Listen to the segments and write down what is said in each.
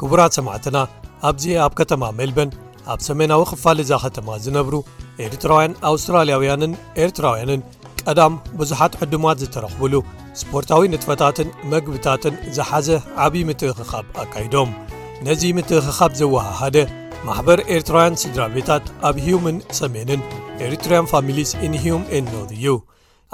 ክቡራት ሰማዕትና ኣብዚ ኣብ ከተማ ሜልበን ኣብ ሰሜናዊ ክፋል እዛ ኸተማ ዝነብሩ ኤርትራውያን ኣውስትራልያውያንን ኤርትራውያንን ቀዳም ብዙሓት ዕዱማት ዝተረኽብሉ ስፖርታዊ ንጥፈታትን መግብታትን ዝሓዘ ዓብዪ ምትእኽኻብ ኣካይዶም ነዚ ምትእኽኻብ ዘወሃሃደ ማሕበር ኤርትራውያን ስድራ ቤታት ኣብ ሂዩምን ሰሜንን ኤሪትርያን ፋሚሊስ ኢንሂዩም ኤንኖር እዩ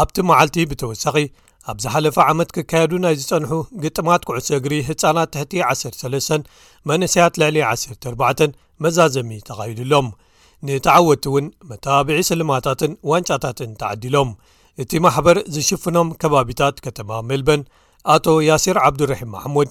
ኣብቲ መዓልቲ ብተወሳኺ ኣብ ዝሓለፈ ዓመት ክካየዱ ናይ ዝጸንሑ ግጥማት ኩዕሶ እግሪ ህፃናት ትሕቲ 13 መንእሰያት ልዕሊ 14 መዛዘሚ ተኻይዱሎም ንተዓወቲ እውን መተባብዒ ስልማታትን ዋንጫታትን ተዓዲሎም እቲ ማሕበር ዝሽፍኖም ከባቢታት ከተማ ሜልበን ኣቶ ያሲር ዓብዱርሒም ማሕሙድ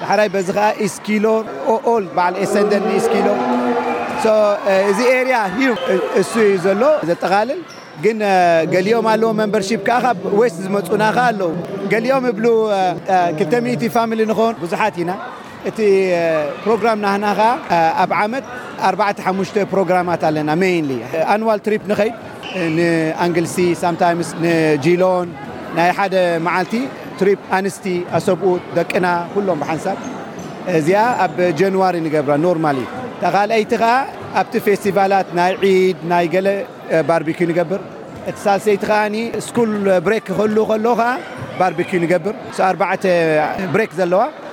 ዳሕራይ በዚ ከኣ ኢስት ኪሎ ኦል በዓል ኤሰንደን ንኢስት ኪሎ ሶ እዚ ኤርያ ሂው እሱ እዩ ዘሎ ዘጠቃልል ግን ገሊኦም ኣለዎ መንበርሺፕ ከኣ ካብ ዌስት ዝመጹና ከኣ ኣለዉ ገሊኦም እብሉ ክልተ ሚእቲ ፋሚሊ ንኾን ብዙሓት ኢና እቲ ፕሮግራም ናህና ከኣ ኣብ ዓመት ኣርባዕተ ሓሙሽተ ፕሮግራማት ኣለና ሜይንሊ ኣንዋል ትሪፕ ንኸይድ ንኣንግልሲ ሳምታይምስ ንጂሎን ናይ ሓደ መዓልቲ ትሪፕ ኣንስቲ ኣሰብኡት ደቅና ኩሎም ብሓንሳብ እዚኣ ኣብ ጀንዋሪ ንገብራ ኖርማሊ እታ ካልኣይቲ ከዓ ኣብቲ ፌስቲቫላት ናይ ዒድ ናይ ገለ ባርቢኪ ንገብር እቲ ሳልሰይቲ ከዓኒ ስኩል ብሬክ ክህሉ ከሎ ከዓ ባርቢኪ ንገብር ኣርባዕተ ብሬክ ዘለዋ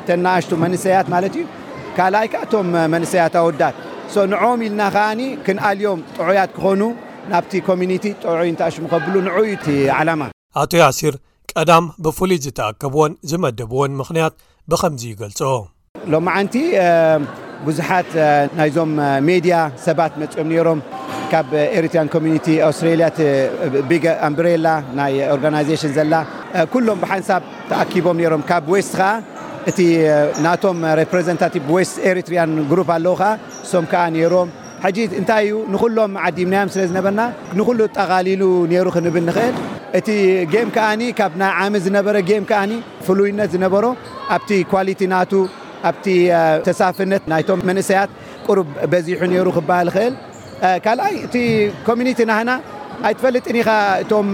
እተን ናኣሽቱ መንሰያት ማለት እዩ ካልኣይ ከኣ እቶም መንሰያት ኣወዳት ሶ ንዕኦም ኢልና ከኣ ክንኣልዮም ጥዑያት ክኾኑ ናብቲ ኮሚኒቲ ጥዑይ እንተኣሽሙ ከብሉ ንዑኡ እዩ እቲ ዓላማ። ኣቶ ያሲር ቀዳም ብፍሉይ ዝተኣከብዎን ዝመደብዎን ምኽንያት ብኸምዚ ይገልጾ። ሎምዓንቲ ብዙሓት ናይዞም ሜድያ ሰባት መጺኦም ኔሮም ካብ ኤሪትሪያን ኮሚኒቲ ኣውስትሬልያ እቲ ቢግ ኣምብሬላ ናይ ኦርጋናይዜሽን ዘላ ኩሎም ብሓንሳብ ተኣኪቦም ኔሮም ካብ ዌስት ከኣ እቲ ናቶም ረፕረዘንታቲቭ ዌስት ኤሪትሪያን ግሩፕ ኣለዉ ከኣ እሶም ከኣ ኔሮም ሕጂ እንታይ እዩ ንኹሎም ዓዲምናዮም ስለ ዝነበርና ንኹሉ ኣጠቓሊሉ ኔሩ ክንብል ንኽእል እቲ ጌም ከኣኒ ካብ ናይ ዓሚ ዝነበረ ጌም ከኣኒ ፍሉይነት ዝነበሮ ኣብቲ ኳሊቲ ናቱ ኣብቲ ተሳፍነት ናይቶም መንእሰያት ቁሩብ በዚሑ ኔሩ ክበሃል ይኽእል። ካልኣይ እቲ ኮሚኒቲ ናህና ኣይትፈልጥን ኢኻ እቶም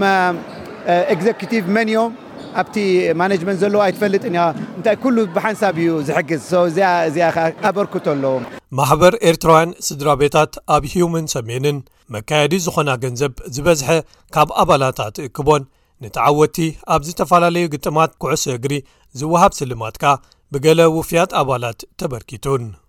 ኤግዘኪቲቭ መን እዮም ኣብቲ ማነጅመንት ዘለዎ ኣይትፈልጥን ኢኻ እንታይ ኩሉ ብሓንሳብ እዩ ዝሕግዝ ሶ እዚኣ እዚኣ ከ ኣበርክቶ ኣለዎ። ማሕበር ኤርትራውያን ስድራ ቤታት ኣብ ሂዩምን ሰሜንን መካየዲ ዝኾና ገንዘብ ዝበዝሐ ካብ ኣባላታ ትእክቦን ንተዓወቲ ኣብ ዝተፈላለዩ ግጥማት ኩዕሶ እግሪ ዝወሃብ ስልማት ከኣ ብገለ ውፍያት ኣባላት ተበርኪቱን።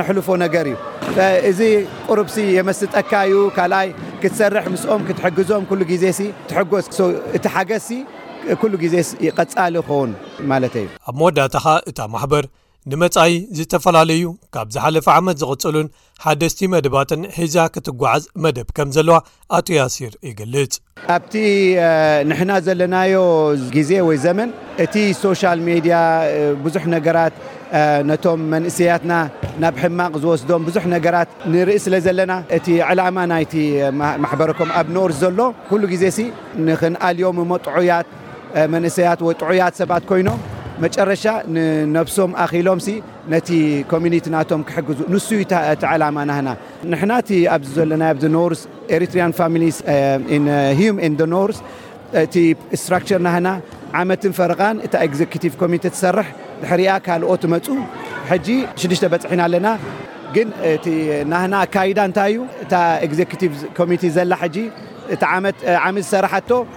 ነሕልፎ ነገር እዩ እዚ ቁርብሲ የመስጠካ እዩ ካልኣይ ክትሰርሕ ምስኦም ክትሕግዞም ኩሉ ግዜሲ ትሕጎስ እቲ ሓገዝሲ ኩሉ ግዜስ ይቀጻሊ ይኸውን ማለተይዩ። ኣብ መወዳእታ ከኣ እታ ማሕበር ንመጻኢ ዝተፈላለዩ ካብ ዝሓለፈ ዓመት ዝቕጽሉን ሓደስቲ መደባትን ሒዛ ክትጓዓዝ መደብ ከም ዘለዋ ኣቶ ያሲር ይገልጽ። ኣብቲ ንሕና ዘለናዮ ግዜ ወይ ዘመን እቲ ሶሻል ሜድያ ብዙሕ ነገራት ነቶም መንእሰያትና ናብ ሕማቕ ዝወስዶም ብዙሕ ነገራት ንርኢ ስለ ዘለና እቲ ዕላማ ናይቲ ማሕበረኮም ኣብ ኖርዝ ዘሎ ኩሉ ግዜሲ ንክንኣልዮም እሞ ጥዑያት መንእሰያት ወይ ጥዑያት ሰባት ኮይኖም መጨረሻ ንነብሶም ኣኺሎምሲ ነቲ ኮሚኒቲ ናቶም ክሕግዙ ንሱ እዩ እቲ ዕላማ ናህና ንሕና እቲ ኣብዚ ዘለናዮ ኣብዚ ኖርዝ ኤሪትሪያን ፋሚሊስ ኢን ሂዩም ኢን ዘ ኖርዝ እቲ ስትራክቸር ናህና ዓመትን ፈረቓን እታ ኤግዘኪቲቭ ኮሚቴ ትሰርሕ ድሕሪኣ ካልኦት ይመጹ ሕጂ ሽዱሽተ በጽሒና ኣለና ግን እቲ ናህና ኣካይዳ እንታይ እዩ እታ ኤግዘኪቲቭ ኮሚቴ ዘላ ሕጂ እቲ ዓመት ዓሚ ዝሰራሓቶ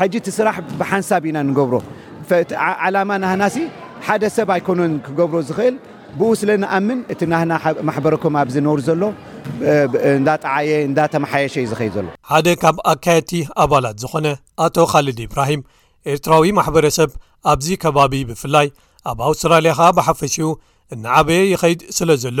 ሕጂ እቲ ስራሕ ብሓንሳብ ኢና ንገብሮ እቲ ዓላማ ናህናሲ ሓደ ሰብ ኣይኮነን ክገብሮ ዝኽእል ብኡ ስለ ንኣምን እቲ ናህና ማሕበረኮም ኣብዚ ነውሪ ዘሎ እንዳጠዓየ እንዳተመሓየሸ እዩ ዝኸይድ ዘሎ። ሓደ ካብ ኣካየድቲ ኣባላት ዝኾነ ኣቶ ኻልድ ኢብራሂም ኤርትራዊ ማሕበረሰብ ኣብዚ ከባቢ ብፍላይ ኣብ ኣውስትራልያ ከኣ ብሓፈሽኡ እናዓበየ ይኸይድ ስለ ዘሎ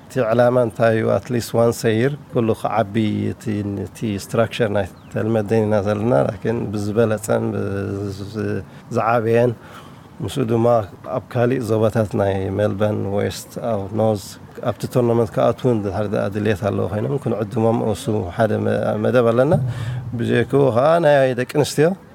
እቲ ዕላማ እንታይ እዩ ኣትሊስት ዋንስ አ ይር ኩሉ ክዓቢ እቲ እቲ ስትራክቸር ናይ ተልመዴን ኢና ዘለና ላኪን ብዝበለፀን ብዝዓበየን ምስኡ ድማ ኣብ ካሊእ ዞባታት ናይ ሜልበርን ዌስት ኣው ኖርዝ ኣብቲ ቶርናመንት ክኣትዉ እንድሕር ድኣ ድልየት ኣለዎ ኮይኖም ክንዕድሞም እሱ ሓደ መደብ ኣለና ብጀክኡ ከዓ ናይ ደቂ ኣንስትዮ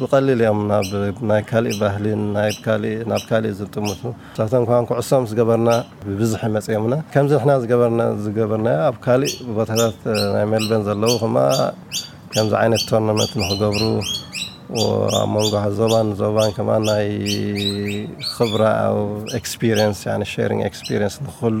ብቀሊል እዮም ናብ ናይ ካሊእ ባህሊን ናይ ካሊእ ናብ ካሊእ ዝጥምቱ ንሳቶም ከኣ ኩዕሶ ምስ ገበርና ብብዝሒ መጽዮምና ከምዚ ንሕና ዝገበርና ዝገበርናዮ ኣብ ካሊእ ቦታታት ናይ ሜልበን ዘለዉ ክማ ከምዚ ዓይነት ቶርነመት ንክገብሩ ኣብ መንጎ ዞባን ዞባን ክማ ናይ ክብራ ኤክስፕሪንስ ያኒ ሸሪንግ ኤክስፕሪንስ ንክህሉ